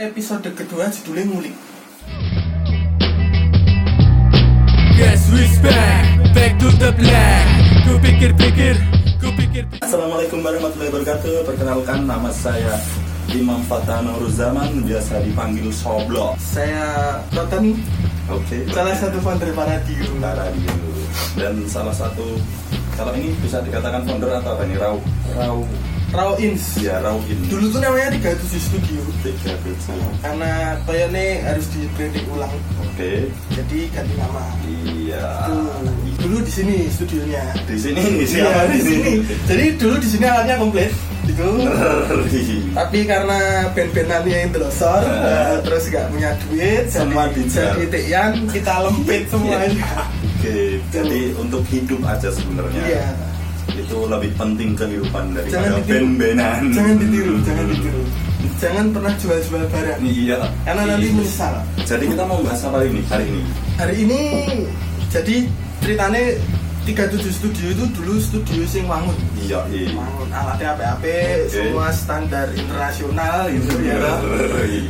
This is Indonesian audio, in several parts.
episode kedua judulnya ngulik. Guess who's back, back to the black Ku pikir-pikir, ku pikir Assalamualaikum warahmatullahi wabarakatuh. Perkenalkan nama saya Imam Fatah Zaman, biasa dipanggil Soblo. Saya Rotan, Oke. salah satu founder Paradio. radio. Dan salah satu kalau ini bisa dikatakan founder atau apa nih? Rau Rau Raw Ins. ya Rauin. Dulu tuh namanya 37 Studio. tiga tujuh. Karena kayaknya harus di branding ulang. Oke. Jadi ganti nama. Iya. Tuh, dulu di sini studionya. Di sini di sini. Iya, di sini. Jadi dulu di sini alatnya komplit. Itu. Tapi karena band-bandannya yang telosor, Eh. terus gak punya duit, Semua jadi, tian, kita lempit semuanya. Oke. Jadi untuk hidup aja sebenarnya. Iya. Itu lebih penting kehidupan Jangan daripada band-bandan. Jangan ditiru, jangan ditiru. Jangan pernah jual-jual barang. Iya. Karena nanti menyesal. Jadi kita mau bahas apa ini hari ini? Hari ini jadi ceritanya 37 studio itu dulu studio sing wangun. Iya, iya. Wangun alatnya apa-apa, Oke. semua standar internasional gitu ya. Iya.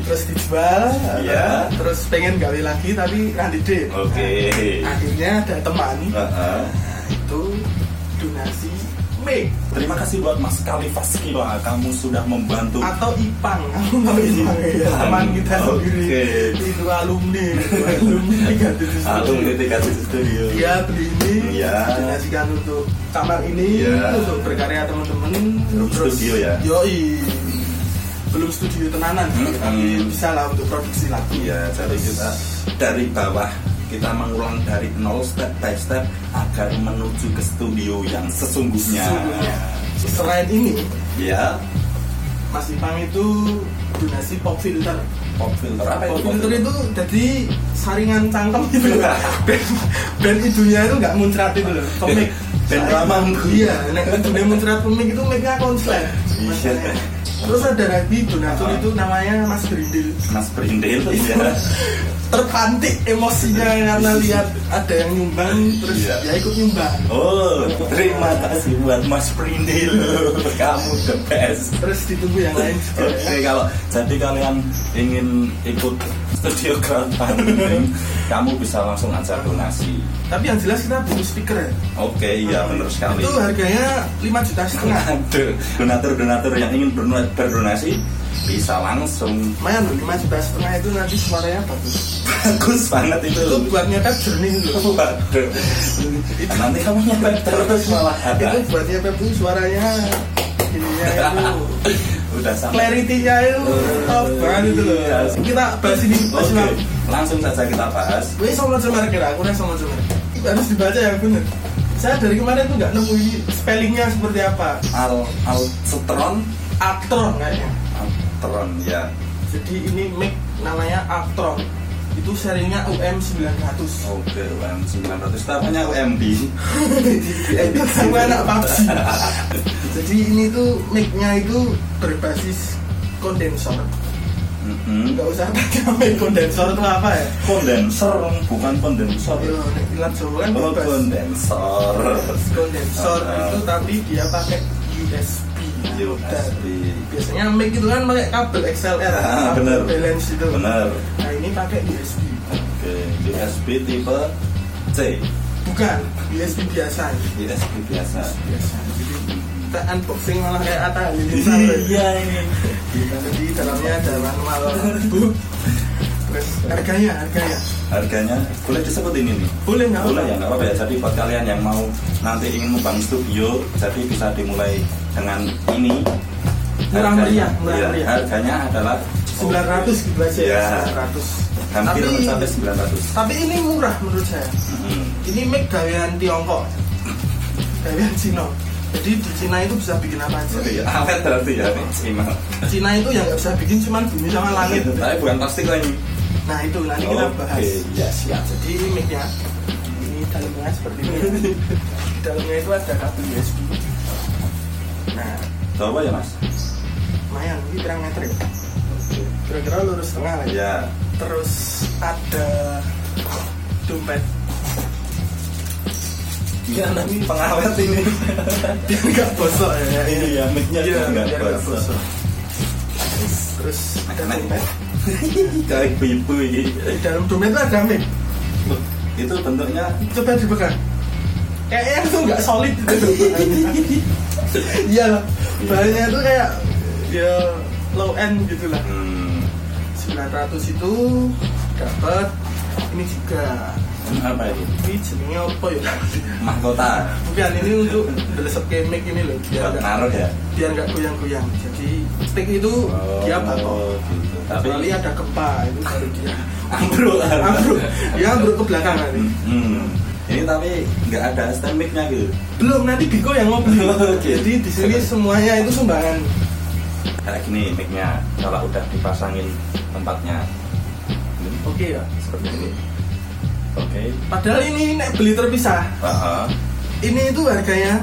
Terus dijual, Iya. terus pengen gawe lagi tapi randy deh. Oke. Akhirnya ada teman Heeh. itu Terima kasih buat Mas Kalifas Kila, kamu sudah membantu. atau Ipang, aku tahu Ipang ya teman kita Oke. sendiri itu alumni, alumni tiga tujuh Alumni tiga studio. dia beli ini Iya. donasikan untuk kamar ini Iya. untuk berkarya teman-teman Belum studio ya? yoi belum studio tenanan Hmm. tapi bisa lah untuk produksi lagi Iya, jadi kita dari bawah kita mengulang dari nol step by step agar menuju ke studio yang sesungguhnya. Sesungguhnya. selain ini Ya, Mas Ipang itu donasi pop filter pop filter apa pop itu? filter itu jadi saringan cangkem gitu loh band, band idunya itu nggak muncrat itu loh komik Band ramang. iya nek idunya muncrat komik itu mic-nya konslet Iya. Terus ada lagi donatur itu namanya Mas Brindil Mas Brindel ya. terpantik emosinya karena lihat ada yang nyumbang terus Iya. ya ikut nyumbang Oh, terima kasih buat Mas Brindel. Kamu the best. terus ditunggu yang lain juga Oke, ya. kalau jadi kalian ingin ikut studio crowdfunding, kamu bisa langsung aja donasi. tapi yang jelas kita butuh speaker ya Oke, iya benar sekali. itu harganya 5 juta setengah Donatur-donatur yang ingin berdonasi bisa langsung. lumayan loh 5 juta setengah itu nanti suaranya bagus Bagus banget itu. itu buat nyepet jernih loh Waduh. Nanti kamu nyepet terus malah itu buat nyepet tuh suaranya ininya itu Udah sampai. clarity-nya itu top banget itu loh. Iya. kita bahas ini Imam langsung saja kita bahas. Gue sama cemar kira, aku sama cemar harus dibaca ya bener. Saya dari kemarin tuh nggak nemu ini spellingnya seperti apa. Al Altron. Actron kayaknya. Altron ya. jadi ini mic namanya Actron itu serinya UM 900 Oke, UM 900 namanya UMD. itu sama anak PUBG jadi ini tuh mic-nya itu berbasis kondensor Mhm. nggak usah pakai mic kondensor itu apa ya Kondenser, bukan kondensor. Nek ilat Jawa kan Oh, kondensor. kondensor Ah. itu tapi dia pakai USB USB. biasanya mic itu kan pakai kabel XLR Ah, kabel bener. balance itu Benar. nah ini pakai USB Oke, USB tipe C. bukan USB biasa USB biasa. biasa jadi kita unboxing malah kayak Atta Halilintar Iya ini. jadi dalamnya ada manual book harganya harganya Harganya boleh disebut ini nih. boleh nggak Boleh ya, nggak apa-apa ya. Jadi buat kalian yang mau nanti ingin membangun studio, jadi bisa dimulai dengan ini. Murah meriah, murah iya, meriah. Harganya adalah 900 gitu aja ya Iya. 900 hampir tapi mencapai 900. tapi ini murah menurut saya Hmm. ini mic gawean Tiongkok gawean Cina jadi di Cina itu bisa bikin apa aja Jadi awet berarti ya Cina. Cina itu yang nggak bisa bikin cuman bumi sama langit Tapi bukan plastik lagi. Nah itu. Nanti kita Oke, bahas. ya siap. jadi ini mic-nya ini dalamnya seperti ini. Dalamnya itu ada kabel USB nah. Coba ya mas. lumayan ini pirang meter ya? Kira-kira lurus tengah lah ya. Ya. terus ada dompet. Iya, ini pengawet ini. biar nggak bosok. Ya Ini ya, mic-nya Iya, biar nggak bosok. terus ada Mac dompet kayak ibu-ibu ini di dalam dompet itu ada mic itu bentuknya? Coba dipegang. Kayaknya itu nggak solid itu. Iya lah. Bahannya itu kayak ya low end gitu lah. Hmm, 900 itu dapat ini juga. Apa itu ini jenenge apa ya? Mahkota. Bukan ini untuk delesep mic ini loh. Biar nggak naruh ya? biar nggak goyang-goyang. Jadi stick itu dia batok gitu. Tapi kecuali ada gempa itu baru dia. Ambruk ambruk. Dia ambruk ke belakang nanti. Hmm. ini tapi nggak ada stand mic-nya gitu. Belum nanti Biko yang mau beli Oke. jadi di sini semuanya itu sumbangan. Kayak gini mic-nya kalau udah dipasangin tempatnya. Oke ya. Seperti ini. Oke. Padahal ini nek beli terpisah. Aha. ini itu harganya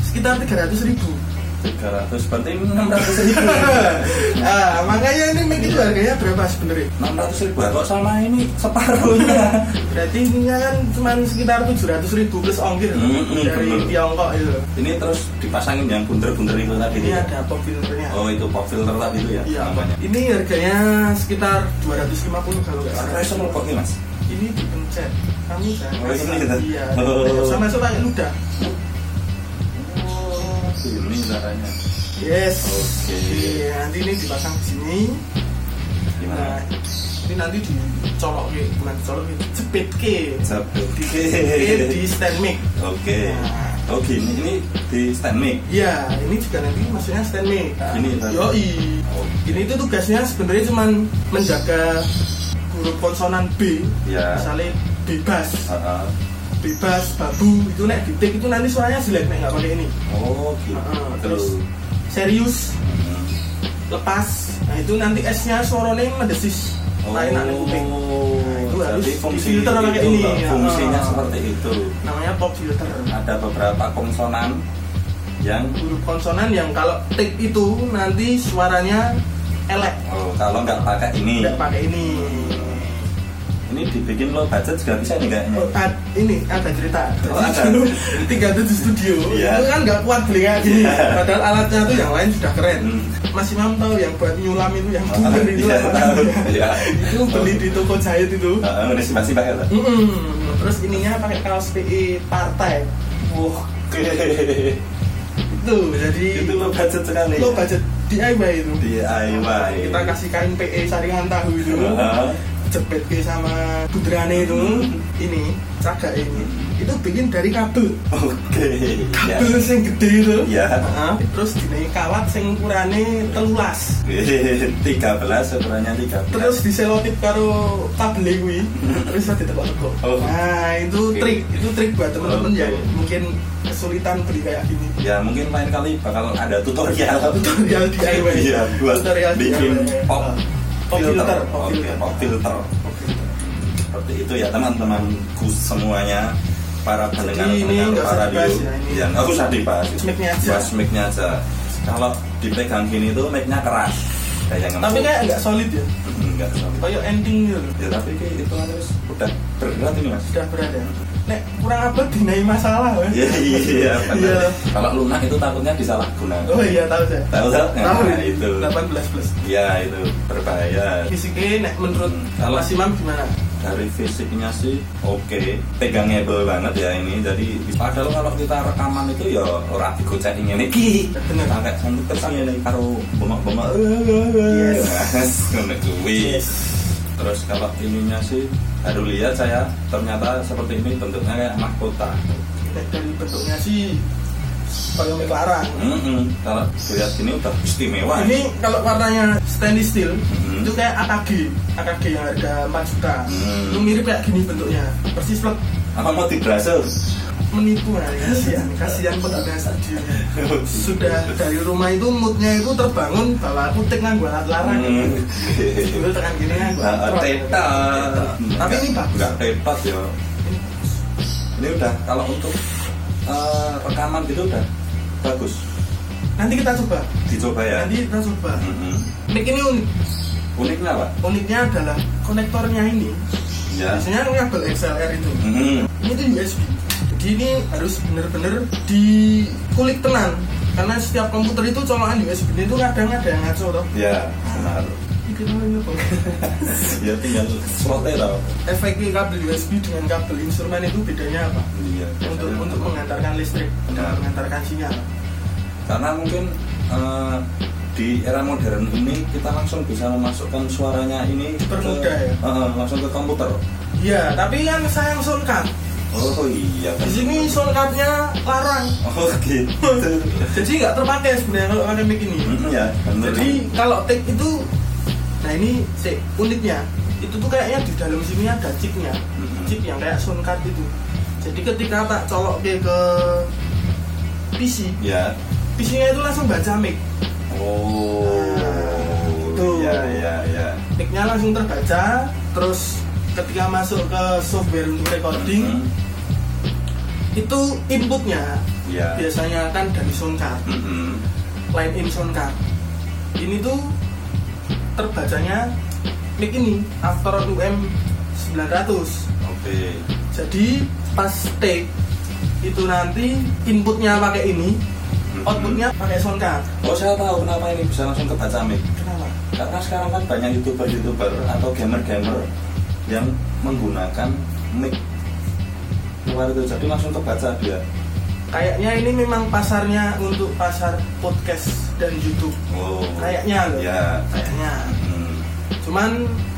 sekitar 300 ribu 300 berarti ini 600 ribu ah makanya ini mic itu harganya berapa sebenarnya 600 ribu kok sama ini separuhnya berarti ini kan cuma sekitar 700 ribu plus ongkir Hmm, hmm, dari bener. Tiongkok itu ini terus dipasangin yang bunder-bunder itu tadi ini ya? ada pop filternya oh itu pop filter tadi itu ya Iya, namanya ini harganya sekitar 250 kalau nggak salah. Itu kok ini mas? Ini dipencet. Kamu jangan. Oh, ini? Iya. Sama sama pakai ludah. Oh, ini caranya Yes. Oke. Iya, nanti ini dipasang di sini. Nah, gimana? ini nanti dicolok ke, bukan dicolok ke, jepit ke. Oke. di stand mic. Oke. Oh gini, ini di stand mic. Iya, ini juga nanti maksudnya stand mic. Nah, Ini. Yoi. Oh. Ini tuh tugasnya sebenarnya cuman menjaga huruf konsonan B. Ya. Misalnya bebas. Heeh. Bebas babu. Itu nek ditik itu nanti suaranya jelek nek nggak pakai ini. Oh gitu. Heeh, terus? serius. Hmm. lepas. Nah itu nanti S nya suaranya mendesis. Lain nek kuping. Oh, Nah, itu harus fungsi difilter pakai ini, ya. Fungsinya Ah. seperti itu. namanya pop filter. Ada beberapa konsonan yang huruf konsonan yang kalau tik itu nanti suaranya elek. Oh, kalau nggak pakai ini, nggak pakai ini ini dibikin lo budget juga bisa nih kayaknya. Oh, ad- ini ada cerita Oh, ada. dulu tiga itu di studio Iya. itu kan nggak kuat beli gini Iya. padahal alatnya tuh yang lain sudah keren Hmm. Mas Imam tahu yang buat nyulam itu yang Oh, itu iya, tahu. Iya. itu beli di toko jahit itu Heeh, udah simpah-simpah ya. Pak? Mm-mm. terus ininya pakai kaos PE partai Oke. itu jadi Itu lo budget sekali. lo budget DIY itu DIY. kita kasih kain PE saringan tahu itu Heeh. Jepit ke sama budrane itu ini caga ini itu bikin dari kabel Oke. Ya. kabel sing gede itu Ya. Heeh. terus dinaik kawat sing ukurane telulas 13 ukurannya 13. terus diselotip karo kabel kuwi terus bisa ditekuk-tekuk Oh. nah itu Oke. trik itu trik buat teman-teman Oke. yang mungkin kesulitan beli kayak gini Ya mungkin lain kali bakal ada tutorial. tutorial DIY Iya, buat tutorial bikin DIY. pop pop filter pop filter pop filter. Seperti itu ya teman-temanku semuanya para pendengar pendengar nggak para radio. ya. Ya nggak usah dibahas. Mic-nya aja. Bahas mic-nya aja. Kalau dipegang gini tuh mic-nya keras. Kayak tapi kayak nggak solid ya enggak solid. kayak ending gitu. Ya tapi kayak itu terus udah berat ini mas. sudah berada nek kurang apa dinai masalah. Iya iya Iya. Kalau lunak itu takutnya disalahgunakan. oh iya tahu saya Tahu tahu? tahu Nah, itu. 18 plus Ya itu berbahaya. fisiknya nek menurut Kalau- Mas Imam gimana Dari fisiknya sih oke, pegangable banget ya ini. Jadi padahal kalau kita rekaman itu ya ora digocek ini ki. Bener. Pakai sanduk terus ini karo bengok-bengok. Yes. Yes. Terus kalau ininya sih baru lihat saya ternyata seperti ini bentuknya kayak mahkota. Dari bentuknya sih kayak mic larang Mm-mm. Kalau dilihat gini udah istimewa. ini kalau warnanya stainless steel Mhm. itu kayak AKG AKG yang harga 4 juta Hmm. itu mirip kayak gini bentuknya persis plek apa mau dibrasel? Menipu nah kasihan kasihan pengguna studio sudah dari rumah itu moodnya itu terbangun bahwa aku tek nganggo alat larang Hmm. dulu tekan gini nganggo teta. tapi ini bagus Enggak tetot ya. Ini udah kalau untuk eh, rekaman gitu udah bagus. nanti kita coba Dicoba ya. nanti kita coba mic ini unik Uniknya apa? uniknya adalah konektornya ini Ya. biasanya kabel XLR itu Mm-mm. ini tuh USB jadi ini harus bener-bener dikulik tenang. Karena setiap komputer itu colokan USB itu kadang ada yang ngaco toh. Ya benar. Ya tinggal slotnya tau efeknya kabel USB dengan kabel instrumen itu bedanya apa? Iya untuk biasanya untuk mengantarkan listrik Benar. mengantarkan sinyal. Karena mungkin eh, di era modern ini kita langsung bisa memasukkan suaranya ini Dipermudah ya? eh, langsung ke komputer. Iya tapi kan sayang card oh iya. Di sini sound cardnya larang. Oh gitu. Jadi nggak terpakai sebenarnya kalau pakai mic ini. Mm, ya bener. jadi kalau take itu nah ini si uniknya. Itu tuh kayaknya di dalam sini ada chipnya. Mhm. chip yang kayak sound card itu. Jadi ketika tak colok ke ke PC ya PC-nya itu langsung baca mic. Oh Tuh. ya ya ya mic-nya langsung terbaca. Terus ketika masuk ke software untuk recording Mhm. Itu inputnya ya biasanya kan dari sound card Mhm. line in sound card ini tuh terbacanya mic ini After UM 900 oke. Jadi pas take itu nanti inputnya pakai ini Mhm. outputnya pakai sound card oh saya tahu kenapa ini bisa langsung kebaca mic. Kenapa? Karena sekarang kan banyak youtuber-youtuber atau gamer-gamer yang menggunakan mic luar itu jadi langsung kebaca dia kayaknya ini memang pasarnya untuk pasar podcast dan YouTube. Oh kayaknya loh. ya kayaknya. Hmm, cuman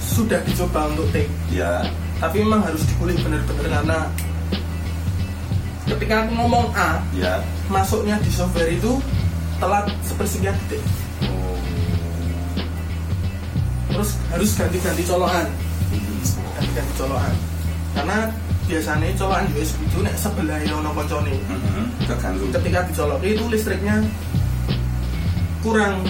sudah dicoba untuk take. Ya tapi memang harus dikulik bener-bener karena ketika aku ngomong A ya masuknya di software itu telat sepersekian detik oh. Terus harus ganti-ganti colokan. Hmm. ganti-ganti colokan. Karena biasanya colokan USB itu nek sebelah ono koncone Mhm. kegantung ketika dicolok itu listriknya kurang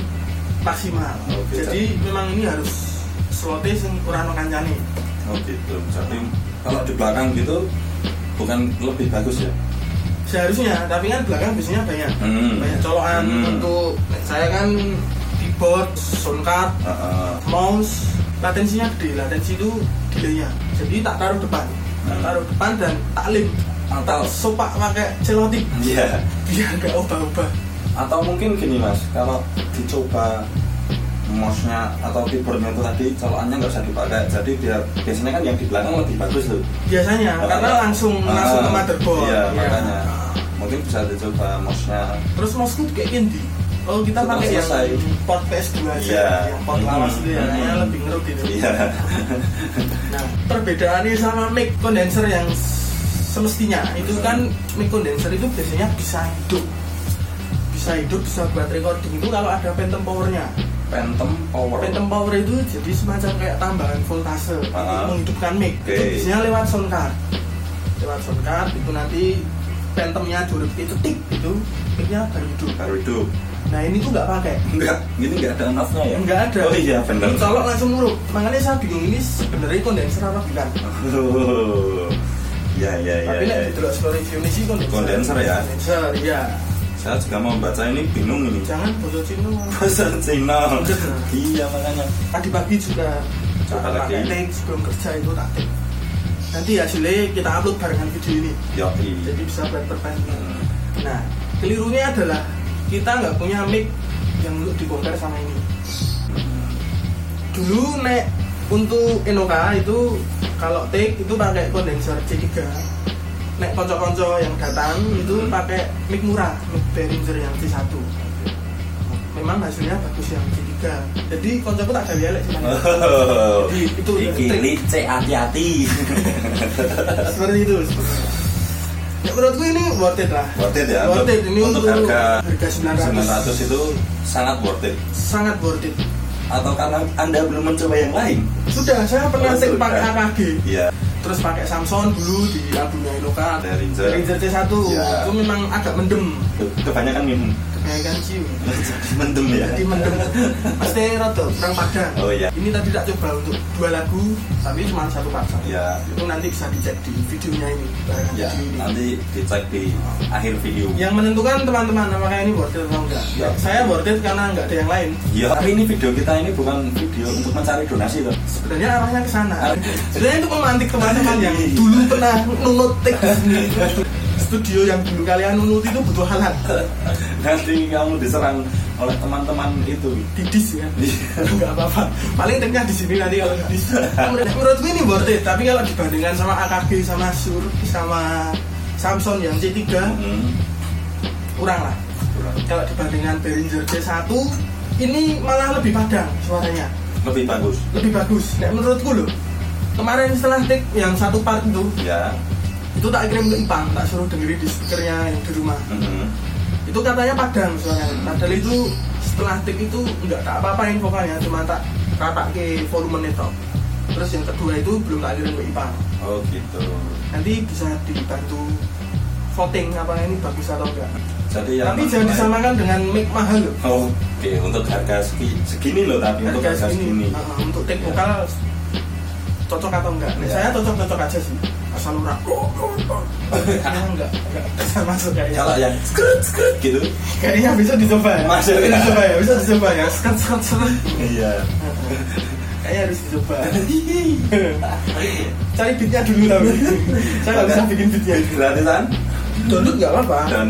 maksimal Oke, jadi memang ini harus slotnya sing kurang kancane oh gitu jadi kalau di belakang gitu bukan lebih bagus ya seharusnya tapi kan belakang biasanya banyak Hmm. banyak colokan Hmm. untuk saya kan keyboard sound card Heeh. mouse latensinya gede latensi itu delaynya jadi tak taruh depan. Taruh depan dan tak link tak Atau- sopak pakai celotik Iya. biar nggak ubah-ubah Atau mungkin gini mas, kalau dicoba mouse-nya atau keyboardnya itu tadi colokannya nggak usah dipakai. Jadi biar biasanya kan yang di belakang lebih bagus loh. biasanya Ah. karena langsung Ah, langsung ke motherboard Iya, Ya. makanya. Mungkin bisa dicoba mouse-nya. terus mouseku kayak gini kalau kita Setelah pakai yang selesai. port PS2 aja Iya. yang port lawas itu ya Hmm. kayaknya lebih ngerut itu Iya. Nah, perbedaannya sama mic condenser yang semestinya itu kan mic condenser itu biasanya bisa hidup. Bisa hidup, bisa buat recording itu kalau ada phantom powernya. Phantom Power. Phantom power itu jadi semacam kayak tambahan voltase untuk Ah. menghidupkan mic. Oke. Itu biasanya lewat sound card. Lewat sound card itu nanti phantomnya durut itu tik itu mic-nya baru hidup. Baru hidup. Nah ini tuh nggak pakai. Enggak, ini enggak ada on-off-nya ya? Nggak ada. Oh iya, benar. Colok langsung muruk. Makanya saya bingung ini sebenarnya kondenser apa bukan. Oh. Iya, iya, iya. Tapi iya. nek delok story review ini sih kondenser. Kondenser ya? Kondenser, iya. Saya juga mau baca ini bingung ini. Jangan bodoh Cino. Bahasa Cina. iya makanya. Tadi pagi juga Coba lagi. pakai take sebelum kerja itu tak take. Nanti hasilnya kita upload barengan video ini. Yo, Jadi bisa buat. Hmm. Nah, kelirunya adalah kita nggak punya mic yang untuk dibongkar sama ini. Dulu nek untuk Enoka itu kalau take itu pakai kondenser C3 nek konco-konco yang datang itu Hmm. pakai mic murah mic Behringer yang C1 memang hasilnya bagus yang C3 jadi koncoku tak gawe elek sih Mas. Oh, Jadi itu iki lice hati-hati. seperti itu ya menurutku ini worth it lah worth it ya. worth it ini untuk untuk, harga harga 900, 900 itu sangat worth it. sangat worth it Atau karena Anda belum mencoba yang lain? sudah saya pernah Oh, pakai AKG Iya. terus pakai Samsung dulu di albumnya Inoka Behringer. Behringer C1 Ya. itu memang agak mendem Kebanyakan minum. Kebanyakan cium mendem ya. jadi mendem pasti rada kurang padang Oh iya. ini tadi tak coba untuk dua lagu tapi cuma satu part saja Ya. itu nanti bisa dicek di videonya ini Ya, video ini nanti dicek di akhir video. yang menentukan teman-teman apakah ini worth it atau enggak Ya. saya worth it karena enggak ada yang lain Ya, tapi ini video kita ini bukan video untuk mencari donasi loh. sebenarnya arahnya ke sana Ah. sebenarnya itu memantik teman-teman yang dulu pernah nunut tik sendiri studio yang dulu kalian nunuti itu butuh alat. Nanti kamu diserang oleh teman-teman itu. Didis ya? Iya. nggak apa-apa. Paling teknya di sini nanti kalau didis. Menurut menurutku ini worth it. Tapi kalau dibandingkan sama AKG sama Sur sama Samsung yang C3 Hmm, kurang lah. Kurang. kalau dibandingkan Behringer C1 ini malah lebih padang suaranya. Lebih bagus. Lebih bagus. Nah, menurutku loh kemarin setelah take yang satu part itu ya itu tak kirim ke Ipang tak suruh dengerin di speakernya yang di rumah. Mhm. itu katanya padang suaranya padahal itu setelah take itu nggak tak apa-apain vokalnya cuma tak rata ke volume itu terus yang kedua itu belum tak kirim ke Ipang oh gitu. Nanti bisa dibantu voting apa ini bagus atau enggak. Jadi yang tapi jangan disamakan dengan mic mahal loh. Oh, Oke, untuk harga segi, segini loh tapi untuk harga segini. uh, untuk take vokal cocok atau enggak? Nah, Ya. saya cocok-cocok aja sih asal ora. Kayaknya enggak? Enggak bisa masuk kayaknya. Kalau yang skrut skrut gitu, kayaknya bisa dicoba ya? Masuk bisa ya? dicoba ya? Bisa dicoba ya? Sekat sekat sekat iya. kayaknya harus dicoba. Cari beatnya dulu tapi saya nggak bisa bikin beatnya. Gratisan download nggak apa-apa. Dan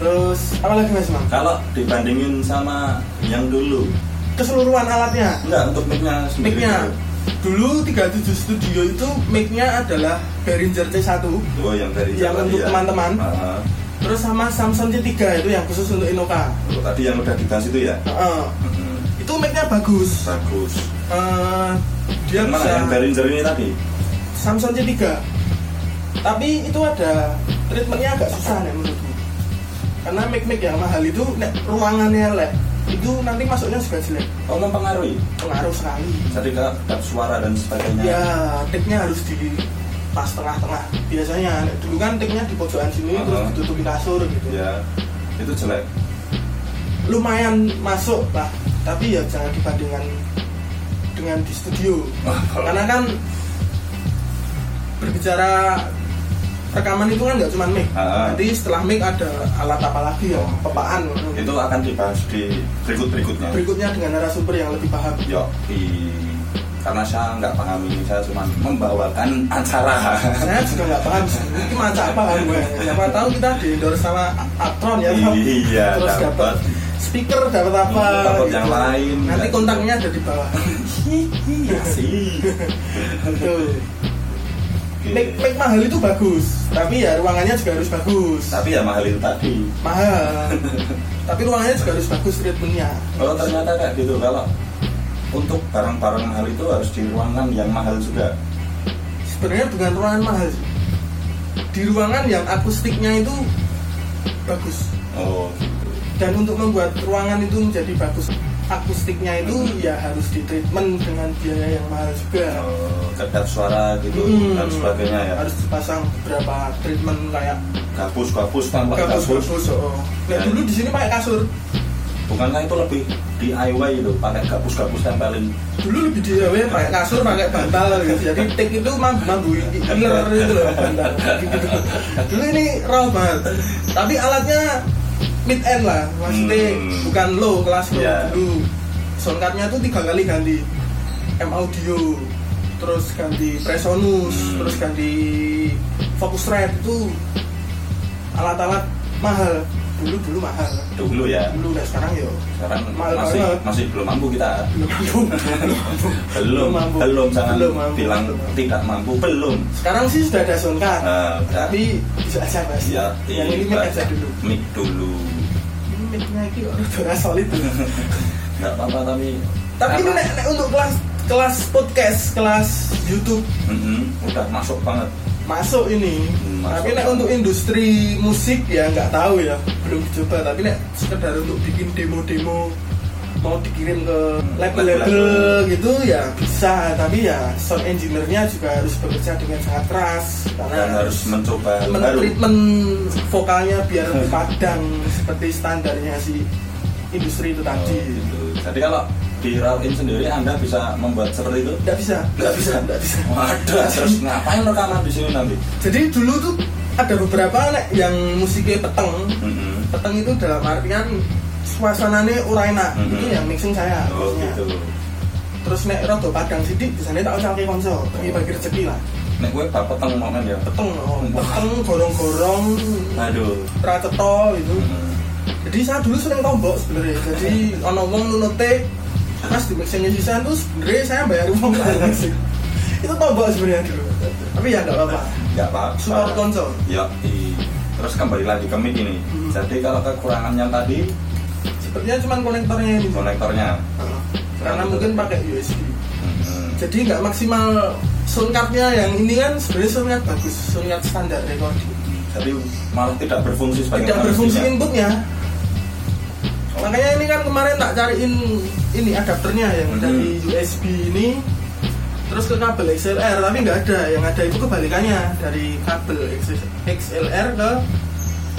terus apa lagi mas mam kalau dibandingin sama yang dulu, keseluruhan alatnya? Enggak untuk mic-nya sendiri. mic-nya dulu 37 studio itu mic-nya adalah Behringer C1 Oh, yang dari Yang untuk ya. teman-teman. Ah, terus sama Samsung C3 itu yang khusus untuk Inoka oh, tadi yang udah dibahas itu ya. Heeh. Mhm. itu mic-nya bagus Bagus. Eh, dia Yang mana bisa yang Behringer ini tadi? Samsung C3 tapi itu ada treatmentnya agak susah nih menurutku karena mic-mic yang mahal itu nek ruangannya lek itu nanti masuknya juga jelek Oh, mempengaruhi. pengaruh sekali Jadi ke kedap suara dan sebagainya. ya take-nya harus di pas tengah-tengah biasanya dulu kan take-nya di pojokan sini terus Uh-huh. ditutupin kasur gitu Ya, itu jelek. lumayan masuk lah tapi ya jangan dibandingkan dengan di studio karena kan berbicara rekaman itu kan nggak cuma mic Ah. nanti setelah mic ada alat apa lagi ya Oh. pepaan itu akan dibahas di berikut berikutnya. berikutnya dengan narasumber yang lebih paham Yo, karena saya nggak paham ini, saya cuma membawakan acara. saya juga nggak paham ini macam apa kan gue siapa tahu kita di endorse sama Atron ya. Iya, terus dapat. dapat speaker dapat apa Dapat gitu. yang lain. nanti kontaknya ada di bawah Iya sih. Betul. Mic, mic mahal itu bagus tapi ya ruangannya juga harus bagus Tapi ya mahal itu tadi. mahal tapi ruangannya juga harus bagus treatmentnya Kalau ternyata kayak gitu, kalau untuk barang-barang mahal itu harus di ruangan yang mahal juga. sebenarnya bukan ruangan mahal sih. di ruangan yang akustiknya itu bagus Oh, gitu. dan untuk membuat ruangan itu menjadi bagus akustiknya itu ya harus di treatment dengan biaya yang mahal juga Oh, kedap suara gitu Hmm, dan sebagainya ya. harus dipasang beberapa treatment kayak Gabus, gabus tanpa gabus. gabus-gabus oh. Nah, Dan- dulu di sini pakai kasur Bukankah itu lebih DIY itu pakai gabus-gabus tempelin? dulu lebih DIY pakai kasur pakai bantal gitu jadi take itu mampu mampu iler itu loh bantal gitu. dulu ini raw banget tapi alatnya mid end lah maksudnya Hmm. bukan low kelas low Ya. dulu soundcardnya tuh tiga kali ganti M audio terus ganti Presonus Hmm. terus ganti Focusrite itu alat-alat mahal dulu dulu mahal Dulu ya. dulu dan sekarang yo Sekarang Mahal masih banget. masih belum mampu kita. belum mampu belum mampu Belum, jangan Belum mampu. bilang Belum tidak mampu, belum. Sekarang sih sudah ada soundcard, Nah, udah. tapi bisa aja mas. Ya, yang ini mic aja dulu. Mic dulu. Micnya ini udah solid. Nggak apa-apa tapi tapi ini nek, nek untuk kelas kelas podcast, kelas YouTube Mm-mm, udah masuk banget. masuk ini. Hmm, masuk. tapi nek untuk industri musik ya nggak tahu ya, belum dicoba. Tapi nek sekedar untuk bikin demo-demo mau dikirim ke label-label gitu ya bisa tapi ya sound engineer-nya juga harus bekerja dengan sangat keras karena Dan harus mencoba hal baru. mentreatment vokalnya biar lebih padang seperti standarnya si industri itu Oh, tadi. gitu. Jadi kalau di Rawin sendiri Anda bisa membuat seperti itu? Nggak bisa, nggak bisa, nggak bisa. Waduh, terus ngapain rekaman di sini nanti? Jadi dulu tuh ada beberapa yang musiknya peteng. Mm-mm. Peteng itu dalam artian suasananya ora enak. Mhm. Itu yang mixing saya. Oh maksudnya. gitu. Terus nek rodo padang sidik biasanya tak usah ke konsol, bagi bagi rezeki lah. nek gue bapak peteng momen ya peteng oh, peteng gorong-gorong aduh raceto itu Hmm. jadi saya dulu sering tombok sebenarnya jadi ono wong nunute mas di mixing sisan tuh sebenarnya saya bayar uang mixing itu tombok sebenarnya dulu tapi ya nggak apa-apa nggak apa support konsol ya terus kembali lagi ke mic ini Hmm. jadi kalau kekurangannya tadi sepertinya cuma konektornya ini. Konektornya karena mungkin pakai USB Hmm. jadi nggak maksimal sound cardnya yang ini kan sebenarnya card bagus card standar recording. Jadi malah tidak berfungsi sebagai tidak berfungsi manusia. inputnya. Makanya ini kan kemarin tak cariin ini adapternya yang Hmm. dari USB ini. Terus ke kabel XLR tapi nggak ada. Yang ada itu kebalikannya dari kabel XLR ke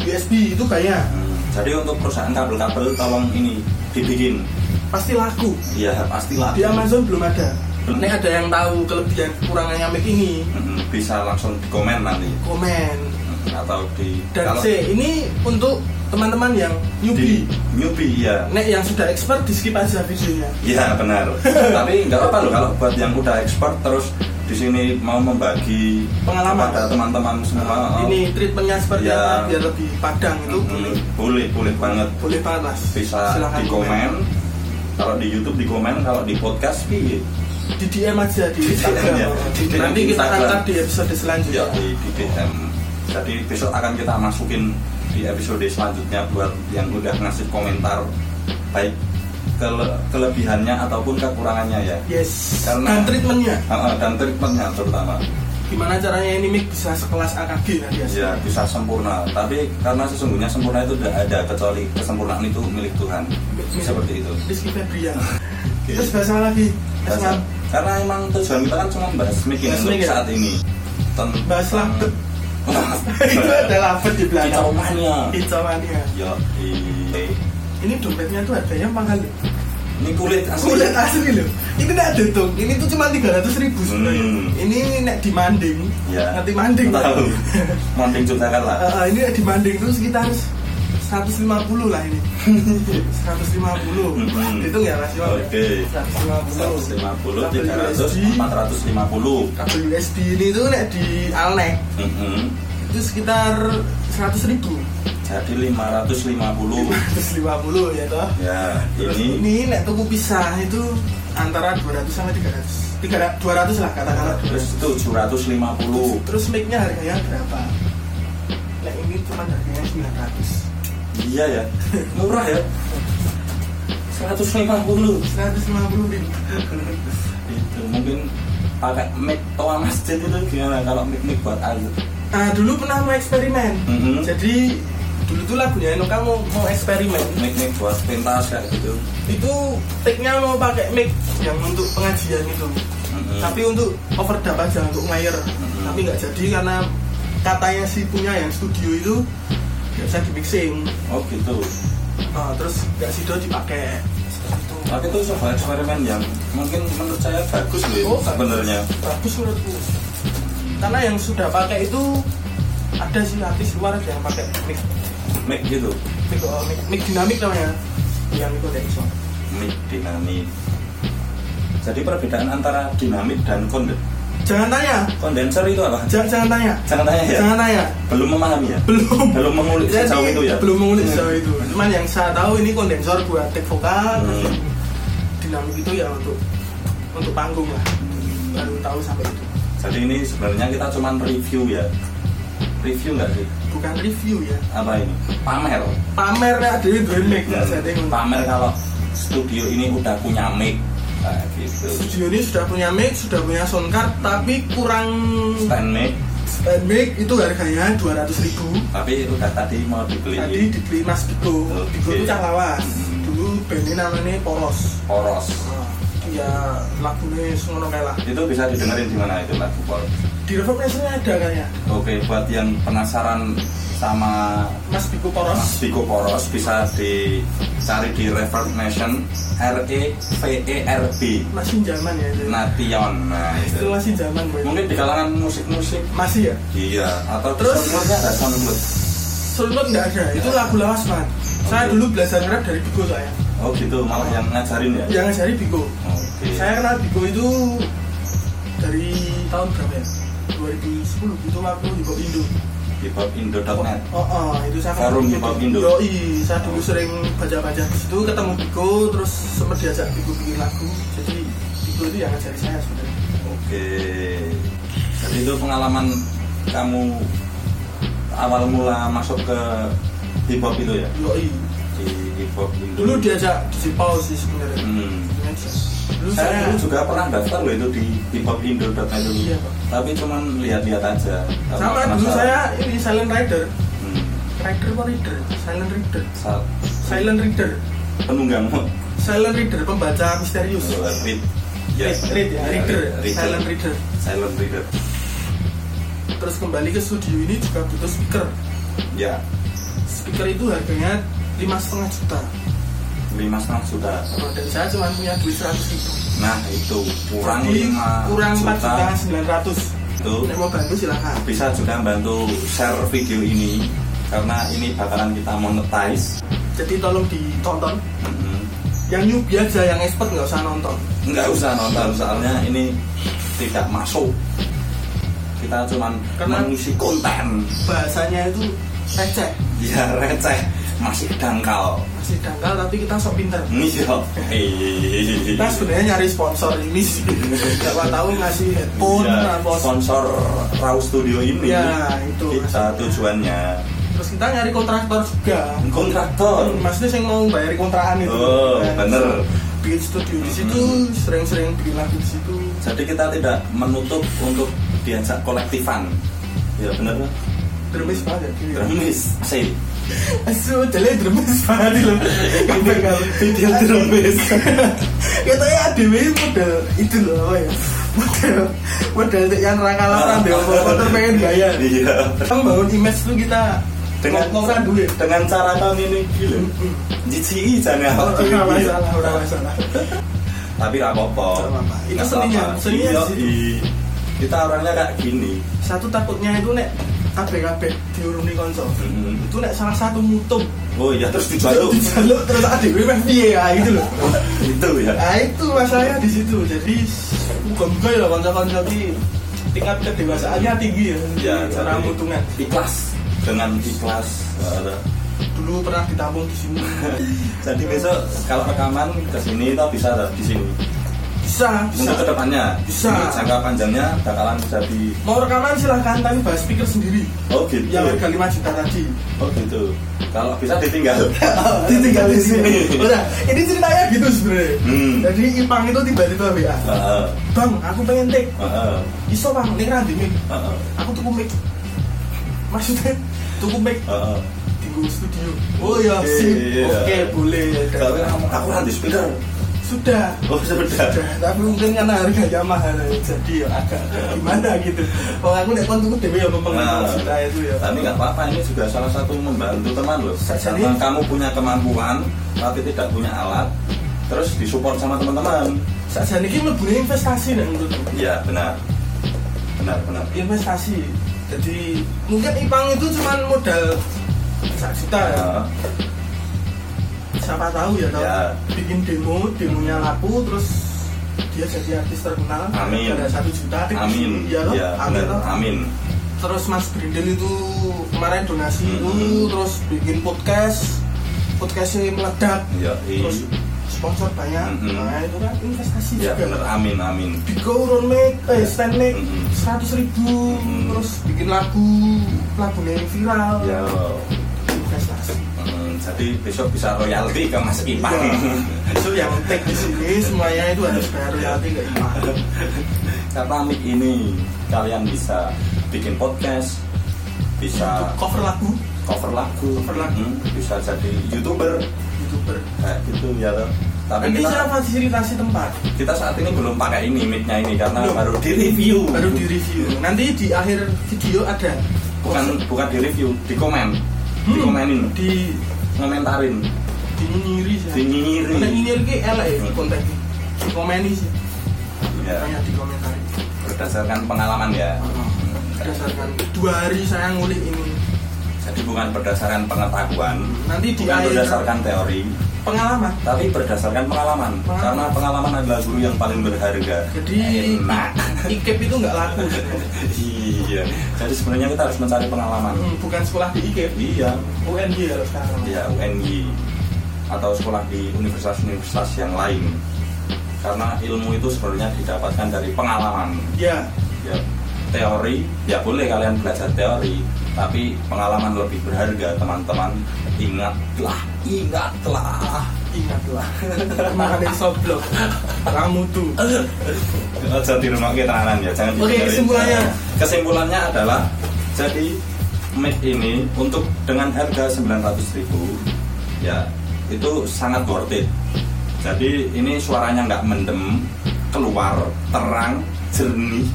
USB itu banyak Hmm. Jadi untuk perusahaan kabel-kabel tolong ini dibikin. Pasti laku. Ya pastilah di Amazon belum ada. Ini ada yang tahu kelebihan kekurangannya mic ini Hmm, bisa langsung di komen nanti. komen. Hmm, atau di dan C ini untuk teman-teman yang newbie. Di newbie ya Nek yang sudah expert di skip aja videonya. Iya benar. Tapi nggak apa loh kalau buat yang udah expert terus di sini mau membagi Pengalaman. kepada teman-teman semua. ini treatmentnya seperti Ya. apa biar lebih padang itu mm, boleh boleh boleh banget boleh banget mas bisa Silakan di komen. Kalau di YouTube di komen, kalau di podcast piye? di DM aja di Instagram ya. Di- Di nanti DM kita Instagram. angkat di episode Ya selanjutnya di, di DM. Jadi besok akan kita masukin di episode selanjutnya buat yang udah ngasih komentar baik kele- kelebihannya ataupun kekurangannya ya. yes. Karena- dan treatmentnya? Ah, dan treatmentnya terutama. gimana caranya ini mic bisa sekelas AKG nanti ya? Ya bisa sempurna. Tapi karena sesungguhnya sempurna itu tidak ada kecuali kesempurnaan itu milik Tuhan. Seperti itu. Rizky Febrian. Terus bahasa lagi Bahasa- karena emang tujuan kita kan cuma bahas ini Bahas untuk saat ini. Tentang bahas labet. Itu ada labet di belakang. Kicauannya. kicauannya ya iya. Ini dompetnya tuh harganya mahal loh. ini kulit asli. Kulit asli loh. Ini nggak dihitung ini tuh cuma 300 ribu sebenarnya. Hmm. ini nek dimanding. Ya. Ngerti manding tahu. Manding juta kan lah. Eh, ini nek dimanding tuh sekitar 150 lah ini. 150 Hmm. hitung ya mas ya? Oke. 150 150 300 450 kabel USB ini tuh nek di Alnek Mhm. Itu sekitar 100 ribu. Jadi 550 150 ya toh? Ya Terus ini. ini nek tuku pisah itu antara 200 sampai 300 300 200 lah katakanlah. Terus itu 750 Terus mic-nya harganya berapa? Nah ini cuma harganya 900 Iya ya, murah ya. 150 150 ribu. Itu mungkin pakai mic toa masjid itu gimana kalau mic mic buat azan Nah dulu pernah mau eksperimen. Mhm. Jadi dulu tuh lagunya Eno kamu mau eksperimen. Mic mic buat pentas kayak gitu. Itu take-nya mau pakai mic yang untuk pengajian itu. Mhm. Tapi untuk overdub aja, untuk layer Mhm. Tapi nggak jadi karena katanya si punya yang studio itu nggak bisa di mixing oh gitu. Nah, terus nggak sido dipakai. Tapi itu sebuah eksperimen yang mungkin menurut saya bagus loh Oh, sebenarnya. Bagus menurutku karena yang sudah pakai itu ada sih artis luar yang pakai mic. Mic gitu? Mic, oh, mic, mic dinamik namanya yang itu Dexon mic dinamik. Jadi perbedaan antara dinamik dan konden jangan tanya. kondenser itu apa? Jangan, jangan tanya. Jangan tanya ya? Jangan tanya. Belum memahami ya? Belum. Belum mengulik Jadi, sejauh itu ya? belum mengulik sejauh itu. Cuman yang saya tahu ini kondensor buat take vokal Hmm. dinamik itu ya untuk untuk panggung lah. Baru tahu sampai itu Jadi ini sebenarnya kita cuman review ya. Review nggak sih? bukan review ya Apa ini? Pamer. pamer ya ada duwe mic tengok Pamer kalau studio ini udah punya mic. Nah, gitu. studio ini sudah punya mic, sudah punya sound card, tapi kurang Stand mic, stand mic itu harganya 200 ribu. tapi udah tadi mau dibeli Tadi dibeli Mas Biko, Oke. Biko itu cah lawas. Hmm. Dulu bandnya namanya Poros. poros. Ya lagunya semono kayak lah. Itu bisa didengerin di mana itu lagu poros. Di Reverb Nation ada kayaknya. Oke, buat yang penasaran sama Mas Biko Poros. Mas Biko Poros bisa dicari di Reverb Nation R E V E R B Masih zaman ya itu. Nation. Nah, itu itu. masih zaman boy. Mungkin di kalangan musik-musik Masih ya? Iya, atau Terus? soundboardnya ada soundboard. Soundcloud nggak ada. Itu lagu lawas banget. Saya dulu belajar ngerap dari Biko saya. Oh gitu, malah yang ngajarin ya? Yang ngajari Biko. Oke. Saya kenal Biko itu dari tahun berapa ya? 2010 itu waktu hip hop Indo hiphopindo.net Oh, oh, itu saya Forum Hip Hop Biko. Indo. Yoi, saya dulu sering baca-baca di situ, ketemu Biko, terus sempat diajak Biko bikin lagu. Jadi Biko itu yang ngajari saya sebenarnya. Oke. Jadi itu pengalaman kamu awal mula masuk ke hip hop itu ya? Yoi. Di. Dulu diajak di Paul sih sebenarnya. Hmm. Dulu Saya dulu juga pernah daftar loh itu di hiphopindo.net. Iya, Pak. Tapi cuman lihat-lihat aja. Sama dulu saya ini silent rider. Hmm. Rider apa reader? Silent reader. Sa- Silent reader. penunggang Silent reader pembaca misterius. Oh, read. Read, read ya, reader. reader. Silent reader. Silent reader. Terus kembali ke studio ini juga butuh speaker. Ya, Speaker itu harganya lima setengah juta. lima setengah juta. Oh, dan saya cuma punya duit seratus ribu. Nah itu kurang lima kurang empat juta. sembilan ratus. Itu Nek mau bantu silahkan. bisa juga bantu share video ini karena ini bakalan kita monetize. Jadi tolong ditonton. Mhm. Yang newbie aja, yang expert nggak usah nonton. Nggak usah nonton soalnya ini tidak masuk. Kita cuman Karena- mengisi konten. Bahasanya itu receh, Ya receh, masih dangkal. masih dangkal tapi kita sok pinter. Iya. Kita sebenarnya nyari sponsor ini sih. Siapa tahu ngasih headphone, Iya, apa sponsor Raw Studio ini. Ya, itu. Kita tujuannya Terus kita nyari kontraktor juga. kontraktor. Maksudnya saya mau bayar kontrakan itu. Oh, Nah, bener. Bikin studio di situ, sering-sering bikin lagu di situ. Jadi kita tidak menutup untuk diajak kolektifan. Ya benar kan? Dremis banget ya. Dremis. Asik. Asu, jalan dremis banget kalau Video dremis. Katanya ADW model itu apa ya? Model model yang rangkalan deh, motor pengen gaya. Iya. Kita bangun image tuh kita Dengan ngomongkan duit. dengan cara kami ini gila. Jijiki jangan apa masalah, udah masalah. Tapi nggak apa-apa. Itu seninya, seninya Iya, di situ. i- Kita orangnya kayak gini. Satu takutnya itu nek kabeh-kabeh diurungi konsol. Mhm. Itu nek salah satu mutung. Oh iya terus dijaluk. Dijaluk terus ADW meh piye ya gitu loh. Itu ya. Nah itu masalahnya di situ. Jadi muka-muka ya konsol-konsol ini tingkat kedewasaannya tinggi ya. Ya, cara mutungan. Ikhlas dengan ikhlas. Ada. Dulu pernah ditampung di sini. Jadi besok kalau rekaman ke sini kita bisa ada di sini. Bisa, bisa. Untuk ke depannya, Bisa. Untuk jangka panjangnya bakalan bisa di. Mau rekaman silahkan tapi bahas speaker sendiri. Oh gitu. Yang harga 5 juta tadi. Oh gitu. Kalau bisa ditinggal. Ditinggal di sini. Udah, ini ceritanya gitu sebenarnya. Hmm. Jadi Ipang itu tiba-tiba WA. Heeh. Bang, aku pengen take. Heeh. Iso bang, ini randi mic. Aku tuku mic. Maksudnya tuku mic Heeh. di studio. Oh ya, sip. Iya. Oke, boleh. Kalau aku nanti speaker. Sudah. Oh sudah. Sudah, tapi mungkin karena harganya mahal jadi ya agak gimana gitu. Oh aku nek kon tuku dhewe ya memang Nah, sudah itu ya. Tapi nggak apa-apa ini juga salah satu membantu teman loh. Jadi- kamu punya kemampuan tapi tidak punya alat, terus disupport sama teman-teman. Saja ini mlebu investasi nek menurutku. Iya benar, benar benar. Investasi. Jadi mungkin Ipang itu cuma modal 1 juta ya. Siapa tahu ya tahu. Ya. Bikin demo, demonya laku terus dia jadi artis terkenal Amin. ada satu juta Amin. ya toh? Iya amin, benar. toh? Amin. terus Mas Brindel itu kemarin donasi Mhm. itu terus bikin podcast podcastnya meledak Iya. i- terus sponsor banyak Mhm. nah itu kan investasi Iya juga benar. Amin amin. Bigo Ron Make, eh Stan Make Mhm. seratus ribu Mhm. terus bikin lagu lagunya yang viral Ya. Jadi besok bisa royalti ke Mas. Iya. itu yang take di sini semuanya itu harus bayar royalti ke Ipang Karena mic ini kalian bisa bikin podcast, bisa cover lagu cover lagu, Cover lagu. Hmm, bisa jadi youtuber youtuber kayak gitu ya. Tapi nanti saya kita, fasilitasi tempat kita saat ini belum pakai ini mic-nya ini karena Belum. baru di review. baru di review nanti di akhir video ada bukan bukan di review, di komen, di Hmm, komenin, di ngomentarin, di nyinyiri sih di nyiri. Karena nyinyir ki elek ya di konten ki. di komeni sih Ya, hanya di komentari berdasarkan pengalaman ya. berdasarkan dua hari saya ngulik ini Jadi bukan berdasarkan pengetahuan, nanti di bukan akhir berdasarkan teori, pengalaman tapi berdasarkan pengalaman. Pengalaman. Karena pengalaman adalah guru yang paling berharga. jadi Enak. IKEP itu nggak laku iya. Jadi sebenarnya kita harus mencari pengalaman. Hmm, bukan sekolah di IKEP iya. UNJ kalau sekarang. Ya UNY atau sekolah di universitas-universitas yang lain. Karena ilmu itu sebenarnya didapatkan dari pengalaman. Ya ya teori ya boleh kalian belajar teori tapi pengalaman lebih berharga teman-teman. Ingatlah ingatlah ingatlah. Makanya soblok kamu tuh. Aja di rumah kita tenanan ya jangan Oke, kesimpulannya. Kesimpulannya adalah jadi mic ini untuk dengan harga 900.000 ribu ya itu sangat worth it. Jadi ini suaranya nggak mendem keluar terang jernih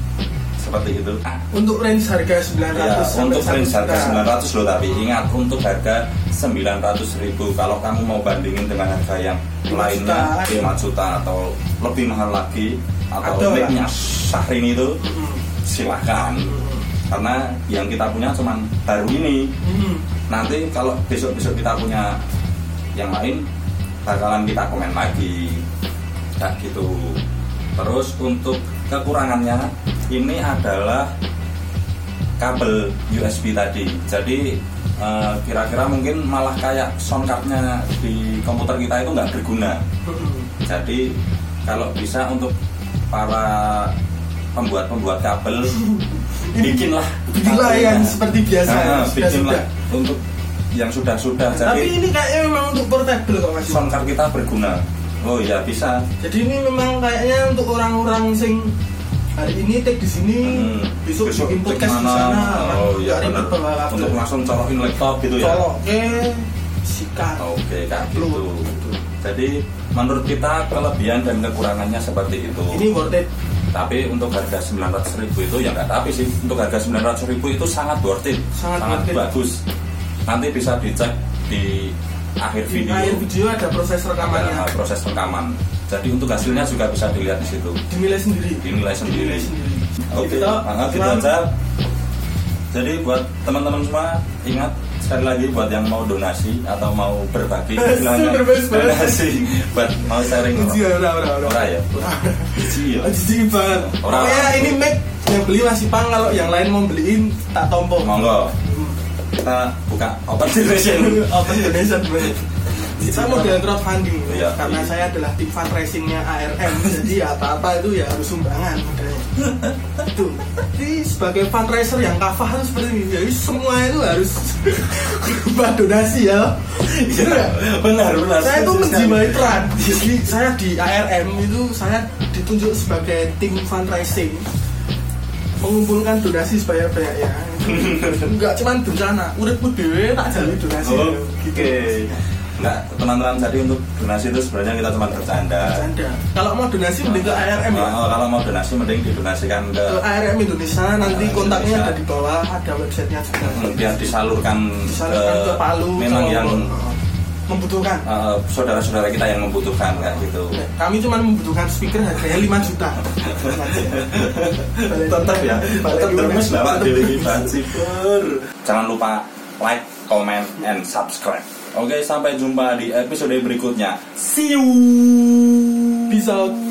seperti itu. Untuk range harga 900 Ya, untuk range 1 harga juta. 900 loh tapi ingat untuk harga 900 ribu. Kalau kamu mau bandingin dengan harga yang 5 lainnya juta. 5 juta atau lebih mahal lagi atau Ada lah. mic-nya Syahrini itu Mm, silahkan mm, karena yang kita punya cuman baru ini. Mm. nanti kalau besok-besok kita punya yang lain bakalan kita komen lagi. Kayak gitu. Terus untuk kekurangannya ini adalah kabel USB tadi. Jadi eh, kira-kira mungkin malah kayak sound cardnya di komputer kita itu nggak berguna. Jadi kalau bisa untuk para pembuat-pembuat kabel bikinlah. Bikinlah kabelnya. yang seperti biasa, Ah, yang bikinlah untuk yang sudah-sudah. Tapi jadi ini kayaknya memang untuk portable kok mas. sound card kita berguna. Oh ya bisa. Jadi ini memang kayaknya untuk orang-orang sing hari ini take di sini Hmm. besok, Besok bikin podcast di sana. Oh iya ribet untuk langsung colokin laptop gitu ya? Colok ke sikat. Oke kayak gitu. Gitu. jadi menurut kita kelebihan dan kekurangannya seperti itu. Ini worth it. Tapi untuk harga 900 ribu itu ya nggak tapi sih. Untuk harga 900 ribu itu sangat worth it. Sangat worth it. bagus. Nanti bisa dicek di akhir di video. akhir video ada proses rekamannya. Ada proses rekaman jadi untuk hasilnya juga bisa dilihat di situ. Dinilai sendiri? Dinilai sendiri. Dinilai sendiri. Oke Gitu. nah, gitu Cuman- aja jadi buat teman-teman semua ingat sekali lagi buat yang mau donasi atau mau berbagi silahkan donasi buat mau sharing. Uji ya. Ora ya? Ya? Banget. Orang- Pokoknya ini Mac yang beli masih pang kalau yang lain mau beliin tak tompo. monggo. Kita buka open donation. Open donation bener. Saya model crowdfunding Iya, karena iya. saya adalah tim fundraisingnya ARM jadi apa-apa itu ya harus sumbangan modelnya. Itu. Jadi sebagai fundraiser yang kafah itu seperti ini. Jadi semua itu harus berupa donasi ya. Gitu ya? benar benar saya itu menjiwai sekali. peran jadi saya di ARM itu saya ditunjuk sebagai tim fundraising mengumpulkan donasi sebanyak-banyaknya enggak cuman bencana uripku dewe tak jalui donasi oke gitu Enggak, teman-teman tadi untuk donasi itu sebenarnya kita cuma bercanda. Bercanda. kalau mau donasi mending ke ARM ya Oh, kalau mau donasi mending didonasikan ke ke ARM Indonesia nanti ARM kontaknya Indonesia. ada di bawah ada websitenya juga Hmm, biar disalurkan, disalurkan ke Palu memang yang membutuhkan eh, saudara-saudara kita yang membutuhkan kayak gitu. kami cuma membutuhkan speaker harganya 5 juta tetap ya, tetap terus bapak Dewi Bansipur. Jangan lupa like, comment, and subscribe. Oke, sampai jumpa di episode berikutnya. See you. Peace out